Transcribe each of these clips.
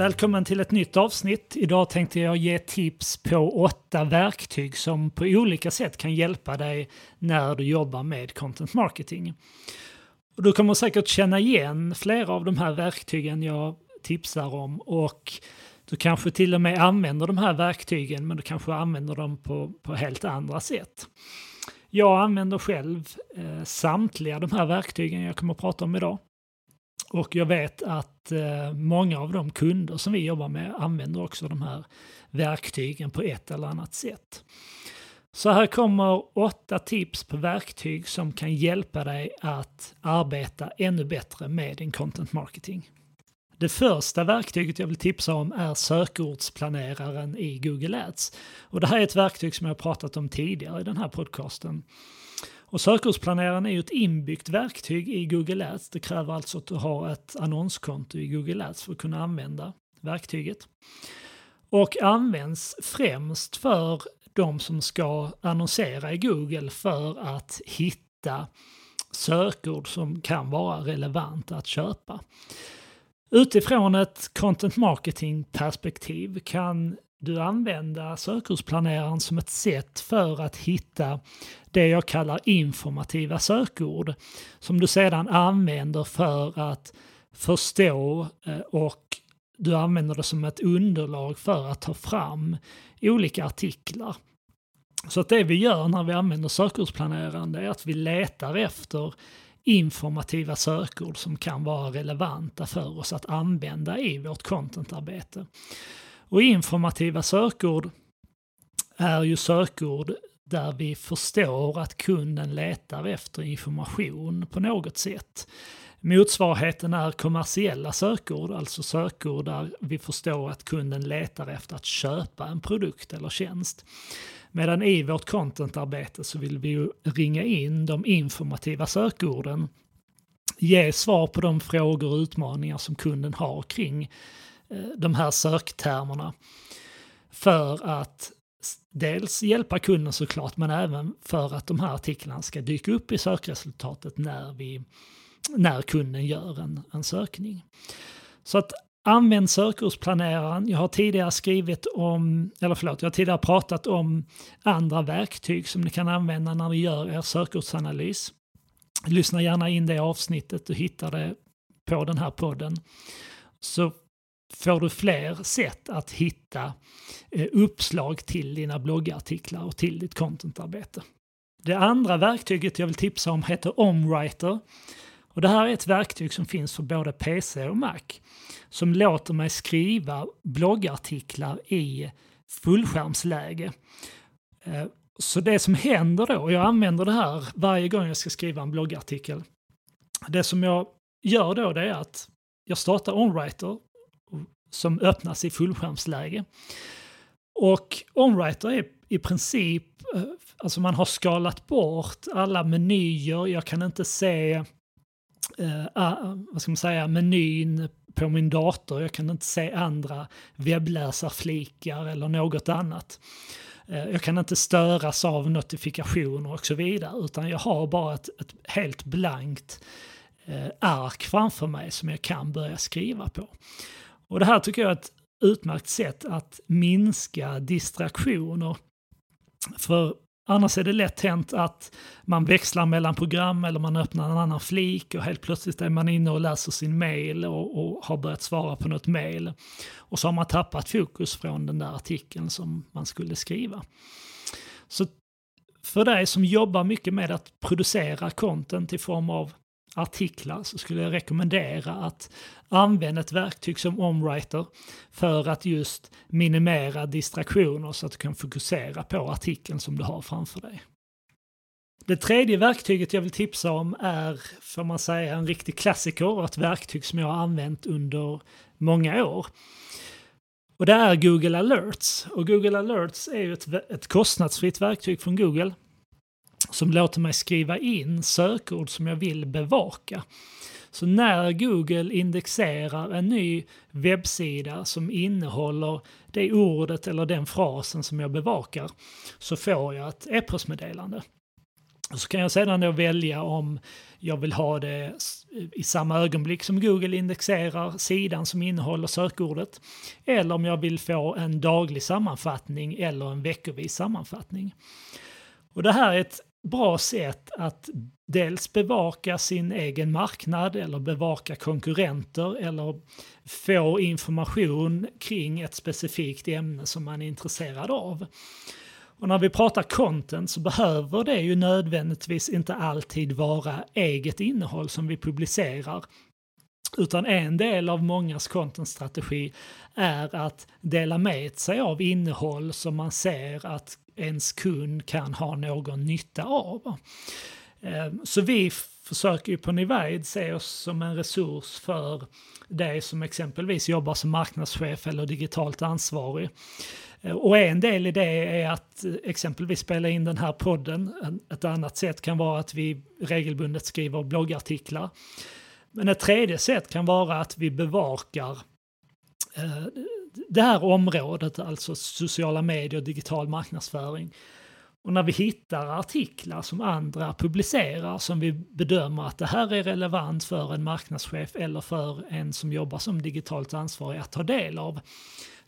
Välkommen till ett nytt avsnitt. Idag tänkte jag ge tips på åtta verktyg som på olika sätt kan hjälpa dig när du jobbar med content marketing. Och du kommer säkert känna igen flera av de här verktygen jag tipsar om och du kanske till och med använder de här verktygen men du kanske använder dem på, på helt andra sätt. Jag använder själv eh, samtliga de här verktygen jag kommer att prata om idag. Och jag vet att eh, många av de kunder som vi jobbar med använder också de här verktygen på ett eller annat sätt. Så här kommer åtta tips på verktyg som kan hjälpa dig att arbeta ännu bättre med din content marketing. Det första verktyget jag vill tipsa om är sökordsplaneraren i Google Ads. Och det här är ett verktyg som jag pratat om tidigare i den här podcasten. Och sökordsplaneraren är ju ett inbyggt verktyg i Google Ads. Det kräver alltså att du har ett annonskonto i Google Ads för att kunna använda verktyget. Och används främst för de som ska annonsera i Google för att hitta sökord som kan vara relevanta att köpa. Utifrån ett content marketing perspektiv kan du använda sökordsplaneraren som ett sätt för att hitta det jag kallar informativa sökord som du sedan använder för att förstå eh, och du använder det som ett underlag för att ta fram olika artiklar. Så att det vi gör när vi använder sökordsplaneraren är att vi letar efter informativa sökord som kan vara relevanta för oss att använda i vårt contentarbete. Och informativa sökord är ju sökord där vi förstår att kunden letar efter information på något sätt. Motsvarigheten är kommersiella sökord, alltså sökord där vi förstår att kunden letar efter att köpa en produkt eller tjänst. Medan i vårt contentarbete så vill vi ju ringa in de informativa sökorden, ge svar på de frågor och utmaningar som kunden har kring Eh, de här söktermerna. För att dels hjälpa kunden såklart, men även för att de här artiklarna ska dyka upp i sökresultatet när, vi, när kunden gör en, en sökning. Så att Använd sökordsplaneraren. Jag har tidigare skrivit om, eller förlåt, jag har tidigare pratat om andra verktyg som ni kan använda när ni gör er sökordsanalys. Lyssna gärna in det avsnittet, du hittar det på den här podden. Så får du fler sätt att hitta eh, uppslag till dina bloggartiklar och till ditt contentarbete. Det andra verktyget jag vill tipsa om heter Omwriter. Och det här är ett verktyg som finns för både PC och Mac som låter mig skriva bloggartiklar i fullskärmsläge. Eh, så det som händer då, och jag använder det här varje gång jag ska skriva en bloggartikel. Det som jag gör då det är att jag startar OnWriter som öppnas i fullskärmsläge. Och OnWriter är i princip, eh, alltså man har skalat bort alla menyer, jag kan inte se eh, vad ska man säga, menyn på min dator. Jag kan inte se andra webbläsarflikar eller något annat. Eh, jag kan inte störas av notifikationer och så vidare utan jag har bara ett, ett helt blankt eh, ark framför mig som jag kan börja skriva på. Och det här tycker jag är ett utmärkt sätt att minska distraktioner. För Annars är det lätt hänt att man växlar mellan program eller man öppnar en annan flik och helt plötsligt är man inne och läser sin mail och, och, har börjat svara på något mail. Och så har man tappat fokus från den där artikeln som man skulle skriva. Så för dig som jobbar mycket med att producera content i form av artiklar så skulle jag rekommendera att använda ett verktyg som omwriter för att just minimera distraktioner så att du kan fokusera på artikeln som du har framför dig. Det tredje verktyget jag vill tipsa om är, får man säga, en riktig klassiker och ett verktyg som jag har använt under många år. Och det är Google Alerts. Och Google Alerts är ju ett, ett kostnadsfritt verktyg från Google som låter mig skriva in sökord som jag vill bevaka. Så när Google indexerar en ny webbsida som innehåller det ordet eller den frasen som jag bevakar så får jag ett e-postmeddelande. Så kan jag sedan då välja om jag vill ha det i samma ögonblick som Google indexerar sidan som innehåller sökordet. Eller om jag vill få en daglig sammanfattning eller en veckovis sammanfattning. Och det här är ett bra sätt att dels bevaka sin egen marknad eller bevaka konkurrenter eller få information kring ett specifikt ämne som man är intresserad av. Och när vi pratar content så behöver det ju nödvändigtvis inte alltid vara eget innehåll som vi publicerar. Utan en del av mångas contentstrategi är att dela med sig av innehåll som man ser att ens kund kan ha någon nytta av. Ehm, så vi försöker ju på Nivide se oss som en resurs för dig som exempelvis jobbar som marknadschef eller digitalt ansvarig. Ehm, och en del i det är att exempelvis spela in den här podden. Ett annat sätt kan vara att vi regelbundet skriver bloggartiklar. Men ett tredje sätt kan vara att vi bevakar eh, det här området, alltså sociala medier och digital marknadsföring. Och när vi hittar artiklar som andra publicerar som vi bedömer att det här är relevant för en marknadschef eller för en som jobbar som digitalt ansvarig att ta del av.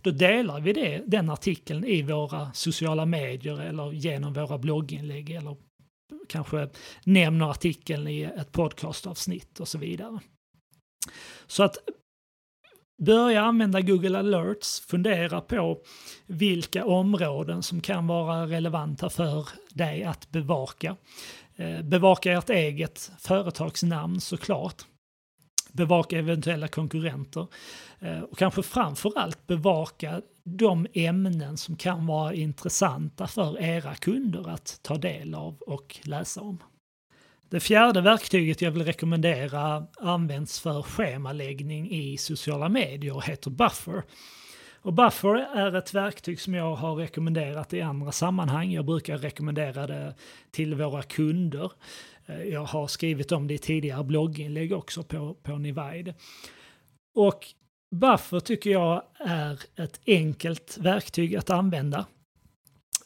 Då delar vi det, den artikeln i våra sociala medier eller genom våra blogginlägg eller kanske nämner artikeln i ett podcastavsnitt och så vidare. Så att börja använda Google Alerts, fundera på vilka områden som kan vara relevanta för dig att bevaka. Eh, bevaka ert eget företagsnamn såklart. Bevaka eventuella konkurrenter eh, och kanske framförallt bevaka de ämnen som kan vara intressanta för era kunder att ta del av och läsa om. Det fjärde verktyget jag vill rekommendera används för schemaläggning i sociala medier och heter Buffer. Och Buffer är ett verktyg som jag har rekommenderat i andra sammanhang. Jag brukar rekommendera det till våra kunder. Eh, jag har skrivit om det i tidigare blogginlägg också på, på Nivide. Och Buffer tycker jag är ett enkelt verktyg att använda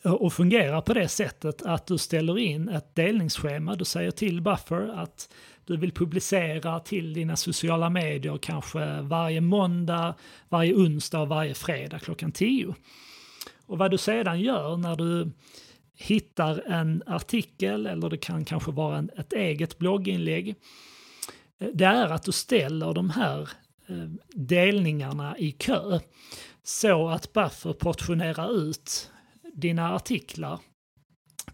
Eh, och fungerar på det sättet att du ställer in ett delningsschema. Du säger till Buffer att du vill publicera till dina sociala medier kanske varje måndag, varje onsdag och varje fredag klockan 10. Och vad du sedan gör när du hittar en artikel eller det kan kanske vara en, ett eget blogginlägg. Eh, det är att du ställer de här eh, delningarna i kö så att Buffer portionerar ut dina artiklar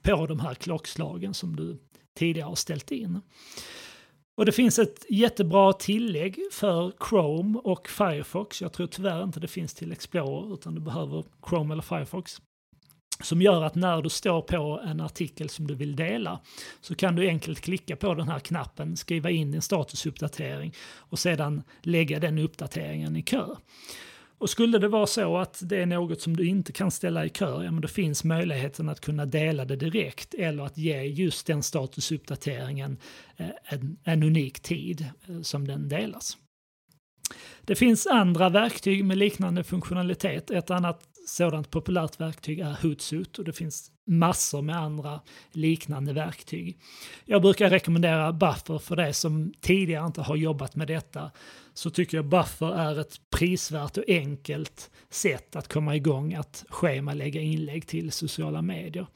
på de här klockslagen som du tidigare har ställt in. Och det finns ett jättebra tillägg för Chrome och Firefox. Jag tror tyvärr inte det finns till Explorer utan du behöver Chrome eller Firefox. Som gör att när du står på en artikel som du vill dela så kan du enkelt klicka på den här knappen, skriva in din statusuppdatering och sedan lägga den uppdateringen i kö. Och skulle det vara så att det är något som du inte kan ställa i kö, ja men då finns möjligheten att kunna dela det direkt eller att ge just den statusuppdateringen eh, en, en unik tid eh, som den delas. Det finns andra verktyg med liknande funktionalitet. Ett annat sådant populärt verktyg är Hootsuite och det finns massor med andra liknande verktyg. Jag brukar rekommendera Buffer för det som tidigare inte har jobbat med detta så tycker jag Buffer är ett prisvärt och enkelt sätt att komma igång att schemalägga inlägg till sociala medier.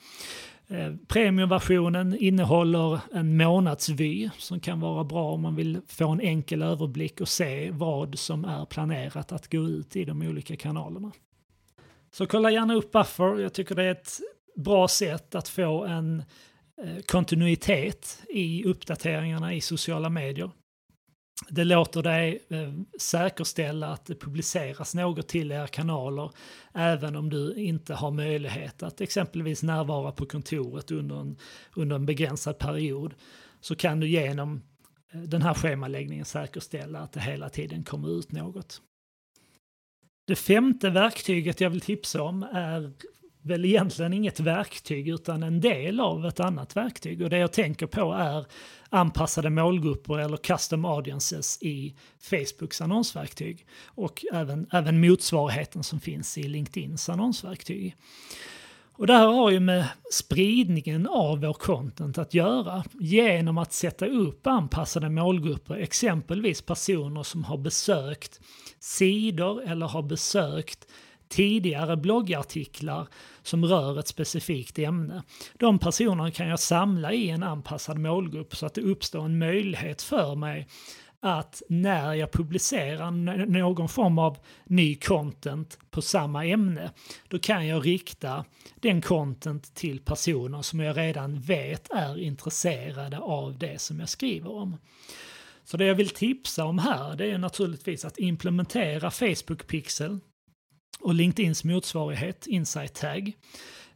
Eh, premiumversionen innehåller en månadsvy som kan vara bra om man vill få en enkel överblick och se vad som är planerat att gå ut i de olika kanalerna. Så kolla gärna upp Buffer, jag tycker det är ett bra sätt att få en eh, kontinuitet i uppdateringarna i sociala medier. Det låter dig eh, säkerställa att det publiceras något till era kanaler även om du inte har möjlighet att exempelvis närvara på kontoret under en, under en begränsad period. Så kan du genom eh, den här schemaläggningen säkerställa att det hela tiden kommer ut något. Det femte verktyget jag vill tipsa om är väl egentligen inget verktyg utan en del av ett annat verktyg. Och det jag tänker på är anpassade målgrupper eller custom audiences i Facebooks annonsverktyg. Och även, även motsvarigheten som finns i LinkedIns annonsverktyg. Och det här har ju med spridningen av vår content att göra genom att sätta upp anpassade målgrupper, exempelvis personer som har besökt sidor eller har besökt tidigare bloggartiklar som rör ett specifikt ämne. De personerna kan jag samla i en anpassad målgrupp så att det uppstår en möjlighet för mig att när jag publicerar någon form av ny content på samma ämne, då kan jag rikta den content till personer som jag redan vet är intresserade av det som jag skriver om. Så det jag vill tipsa om här, det är naturligtvis att implementera Facebook Pixel och LinkedIns motsvarighet, Insight Tag.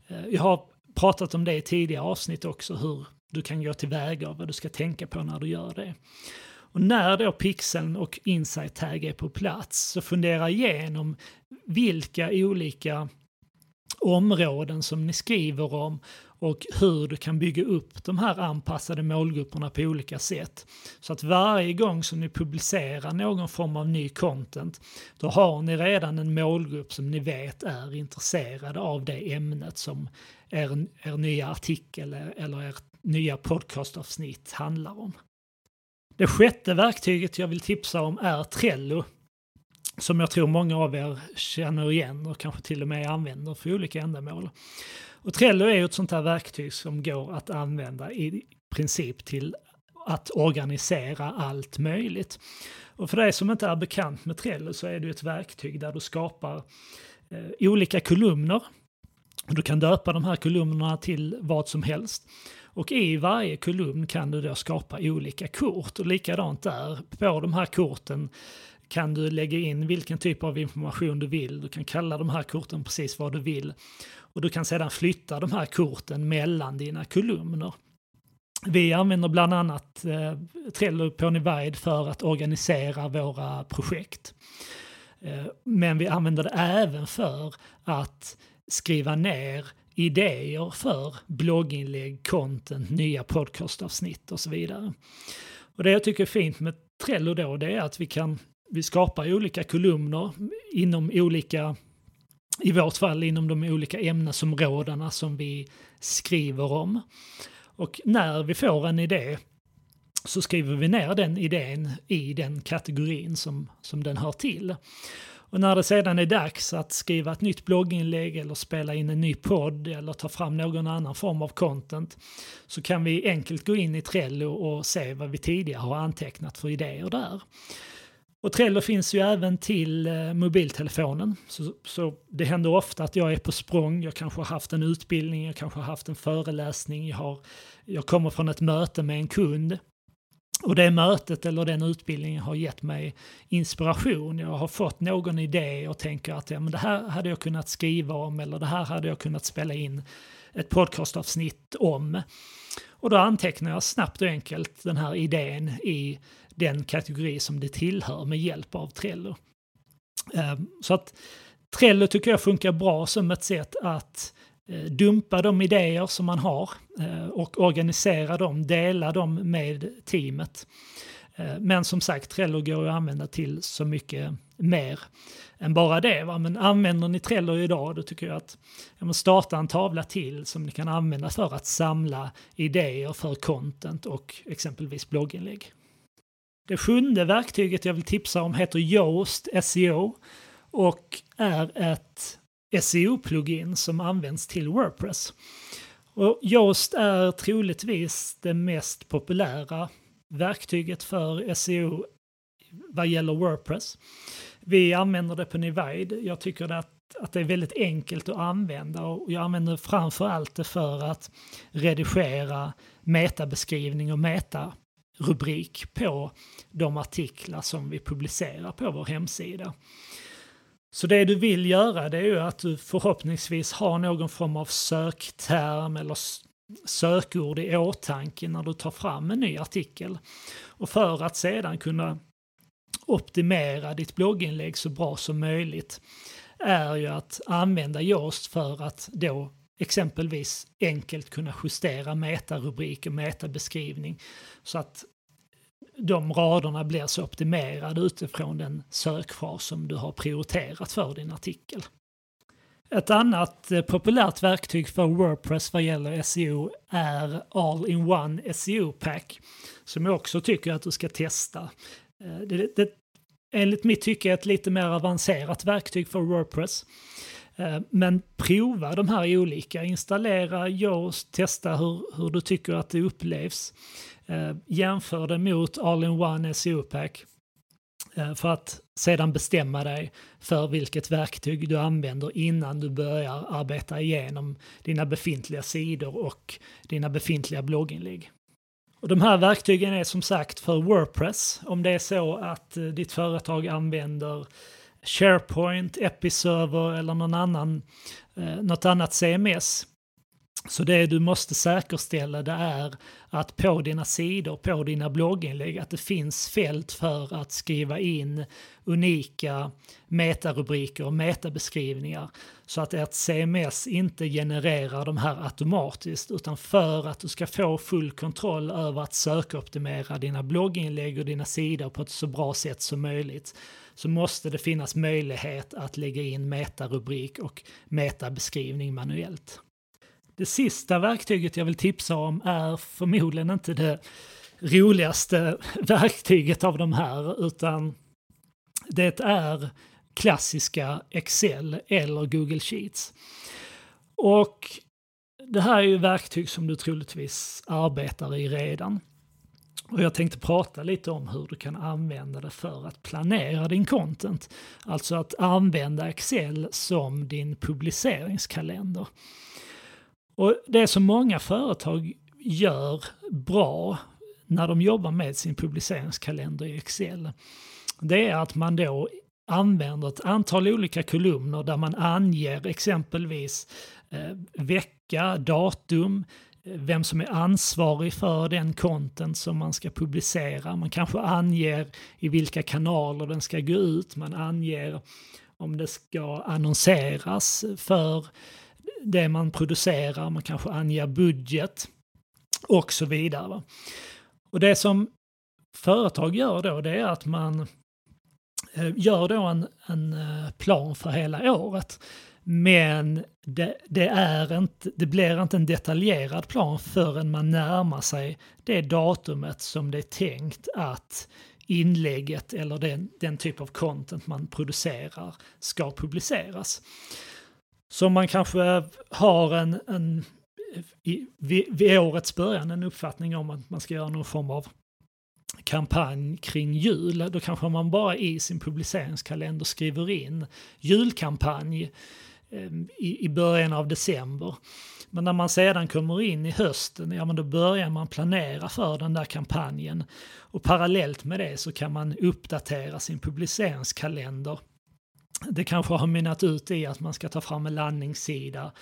Eh, jag har pratat om det i tidigare avsnitt också, hur du kan gå tillväga och vad du ska tänka på när du gör det. Och när då pixeln och insight tag är på plats så fundera igenom vilka olika områden som ni skriver om och hur du kan bygga upp de här anpassade målgrupperna på olika sätt. Så att varje gång som ni publicerar någon form av ny content, då har ni redan en målgrupp som ni vet är intresserade av det ämnet som er, er nya artikel eller ert nya podcastavsnitt handlar om. Det sjätte verktyget jag vill tipsa om är Trello. Som jag tror många av er känner igen och kanske till och med använder för olika ändamål. Och Trello är ju ett sånt här verktyg som går att använda i princip till att organisera allt möjligt. Och för dig som inte är bekant med Trello så är det ett verktyg där du skapar eh, olika kolumner. Du kan döpa de här kolumnerna till vad som helst. Och i varje kolumn kan du då skapa olika kort och likadant där. På de här korten kan du lägga in vilken typ av information du vill. Du kan kalla de här korten precis vad du vill. Och du kan sedan flytta de här korten mellan dina kolumner. Vi använder bland annat eh, Trello på Nivide för att organisera våra projekt. Eh, men vi använder det även för att skriva ner idéer för blogginlägg, content, nya podcastavsnitt och så vidare. Och det jag tycker är fint med Trello då, det är att vi kan vi skapar olika kolumner inom olika, i vårt fall inom de olika ämnesområdena som vi skriver om. Och när vi får en idé så skriver vi ner den idén i den kategorin som, som den hör till. Och när det sedan är dags att skriva ett nytt blogginlägg eller spela in en ny podd eller ta fram någon annan form av content så kan vi enkelt gå in i Trello och se vad vi tidigare har antecknat för idéer där. Och Trello finns ju även till eh, mobiltelefonen. Så, så, det händer ofta att jag är på språng, jag kanske har haft en utbildning, jag kanske har haft en föreläsning, jag, har, jag kommer från ett möte med en kund och det mötet eller den utbildningen har gett mig inspiration. Jag har fått någon idé och tänker att ja, men det här hade jag kunnat skriva om eller det här hade jag kunnat spela in ett podcastavsnitt om. Och då antecknar jag snabbt och enkelt den här idén i den kategori som det tillhör med hjälp av Trello. Ehm, så att Trello tycker jag funkar bra som ett sätt att eh, dumpa de idéer som man har eh, och organisera dem, dela dem med teamet. Eh, men som sagt, Trello går att använda till så mycket mer än bara det. Va? Men använder ni Trello idag, då tycker jag att ja, starta en tavla till som ni kan använda för att samla idéer för content och exempelvis blogginlägg. Det sjunde verktyget jag vill tipsa om heter Yoast SEO och är ett SEO-plugin som används till Wordpress. Och Yoast är troligtvis det mest populära verktyget för SEO vad gäller Wordpress. Vi använder det på Nivide. Jag tycker att, att det är väldigt enkelt att använda och jag använder framför allt det för att redigera metabeskrivning och meta rubrik på de artiklar som vi publicerar på vår hemsida. Så det du vill göra det är ju att du förhoppningsvis har någon form av sökterm eller sökord i åtanke när du tar fram en ny artikel. Och för att sedan kunna optimera ditt blogginlägg så bra som möjligt är ju att använda Yoast för att då exempelvis enkelt kunna justera metarubrik och metabeskrivning så att de raderna blir så optimerade utifrån den sökfras som du har prioriterat för din artikel. Ett annat eh, populärt verktyg för Wordpress vad gäller SEO är All-in-One SEO Pack som jag också tycker att du ska testa. Eh, det, det, enligt mitt tycke ett lite mer avancerat verktyg för Wordpress. Eh, men prova de här olika, installera Yoast, testa hur, hur du tycker att det upplevs. Eh, jämför det mot All-in-One SEO Pack eh, för att sedan bestämma dig för vilket verktyg du använder innan du börjar arbeta igenom dina befintliga sidor och dina befintliga blogginlägg. Och de här verktygen är som sagt för Wordpress. Om det är så att ditt företag använder SharePoint, Episerver eller någon annan, eh, något annat CMS så det du måste säkerställa det är att på dina sidor, på dina blogginlägg, att det finns fält för att skriva in unika metarubriker och metabeskrivningar. Så att ert CMS inte genererar de här automatiskt utan för att du ska få full kontroll över att sökoptimera dina blogginlägg och dina sidor på ett så bra sätt som möjligt så måste det finnas möjlighet att lägga in metarubrik och metabeskrivning manuellt. Det sista verktyget jag vill tipsa om är förmodligen inte det roligaste verktyget av de här, utan det är klassiska Excel eller Google Sheets. Och det här är ju verktyg som du troligtvis arbetar i redan. Och jag tänkte prata lite om hur du kan använda det för att planera din content. Alltså att använda Excel som din publiceringskalender. Och det som många företag gör bra när de jobbar med sin publiceringskalender i Excel, det är att man då använder ett antal olika kolumner där man anger exempelvis eh, vecka, datum, eh, vem som är ansvarig för den content som man ska publicera. Man kanske anger i vilka kanaler den ska gå ut, man anger om det ska annonseras för det man producerar, man kanske anger budget och så vidare. Och det som företag gör då det är att man Eh, gör då en, en eh, plan för hela året. Men det, det, är inte, det blir inte en detaljerad plan förrän man närmar sig det datumet som det är tänkt att inlägget eller den, den typ av content man producerar ska publiceras. Så man kanske har en, en i, vid, vid årets början en uppfattning om att man ska göra någon form av kampanj kring jul, då kanske man bara i sin publiceringskalender skriver in julkampanj ehm, i, i början av december. Men när man sedan kommer in i hösten, ja men då börjar man planera för den där kampanjen. Och parallellt med det så kan man uppdatera sin publiceringskalender det kanske har mynnat ut i att man ska ta fram en landningssida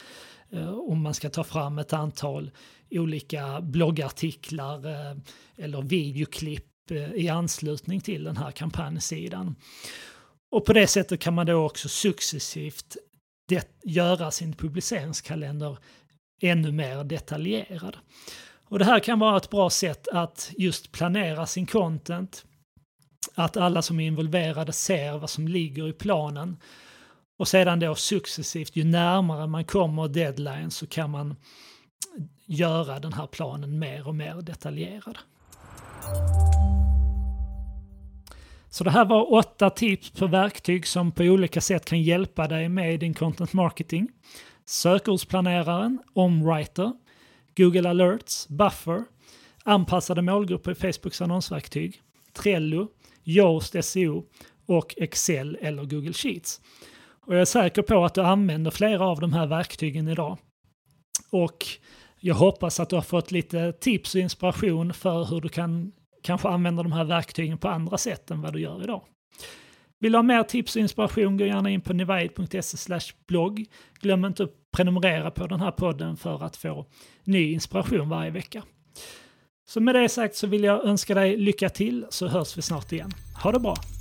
Eh, om man ska ta fram ett antal olika bloggartiklar eh, eller videoklipp eh, i anslutning till den här kampanjsidan. Och på det sättet kan man då också successivt göra sin publiceringskalender ännu mer detaljerad. Och det här kan vara ett bra sätt att just planera sin content, att alla som är involverade ser vad som ligger i planen. Och sedan då successivt, ju närmare man kommer deadline så kan man göra den här planen mer och mer detaljerad. Så det här var åtta tips på verktyg som på olika sätt kan hjälpa dig med din content marketing. Sökordsplaneraren, Omwriter, Google Alerts, Buffer, anpassade målgrupper i Facebooks annonsverktyg, Trello, Yoast SEO och Excel eller Google Sheets. Och jag är säker på att du använder flera av de här verktygen idag. Och jag hoppas att du har fått lite tips och inspiration för hur du kan kanske använda de här verktygen på andra sätt än vad du gör idag. Vill du ha mer tips och inspiration, gå gärna in på nivide.se blogg. Glöm inte att prenumerera på den här podden för att få ny inspiration varje vecka. Så med det sagt så vill jag önska dig lycka till så hörs vi snart igen. Ha det bra!